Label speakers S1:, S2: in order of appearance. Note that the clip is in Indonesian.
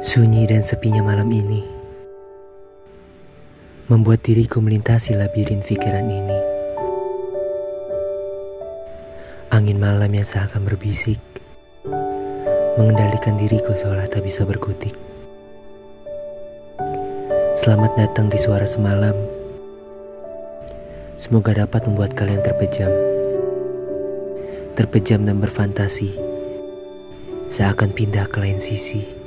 S1: Sunyi dan sepinya malam ini membuat diriku melintasi labirin pikiran ini. Angin malam yang seakan berbisik mengendalikan diriku seolah tak bisa berkutik. Selamat datang di suara semalam. Semoga dapat membuat kalian terpejam. Terpejam dan berfantasi. Seakan pindah ke lain sisi.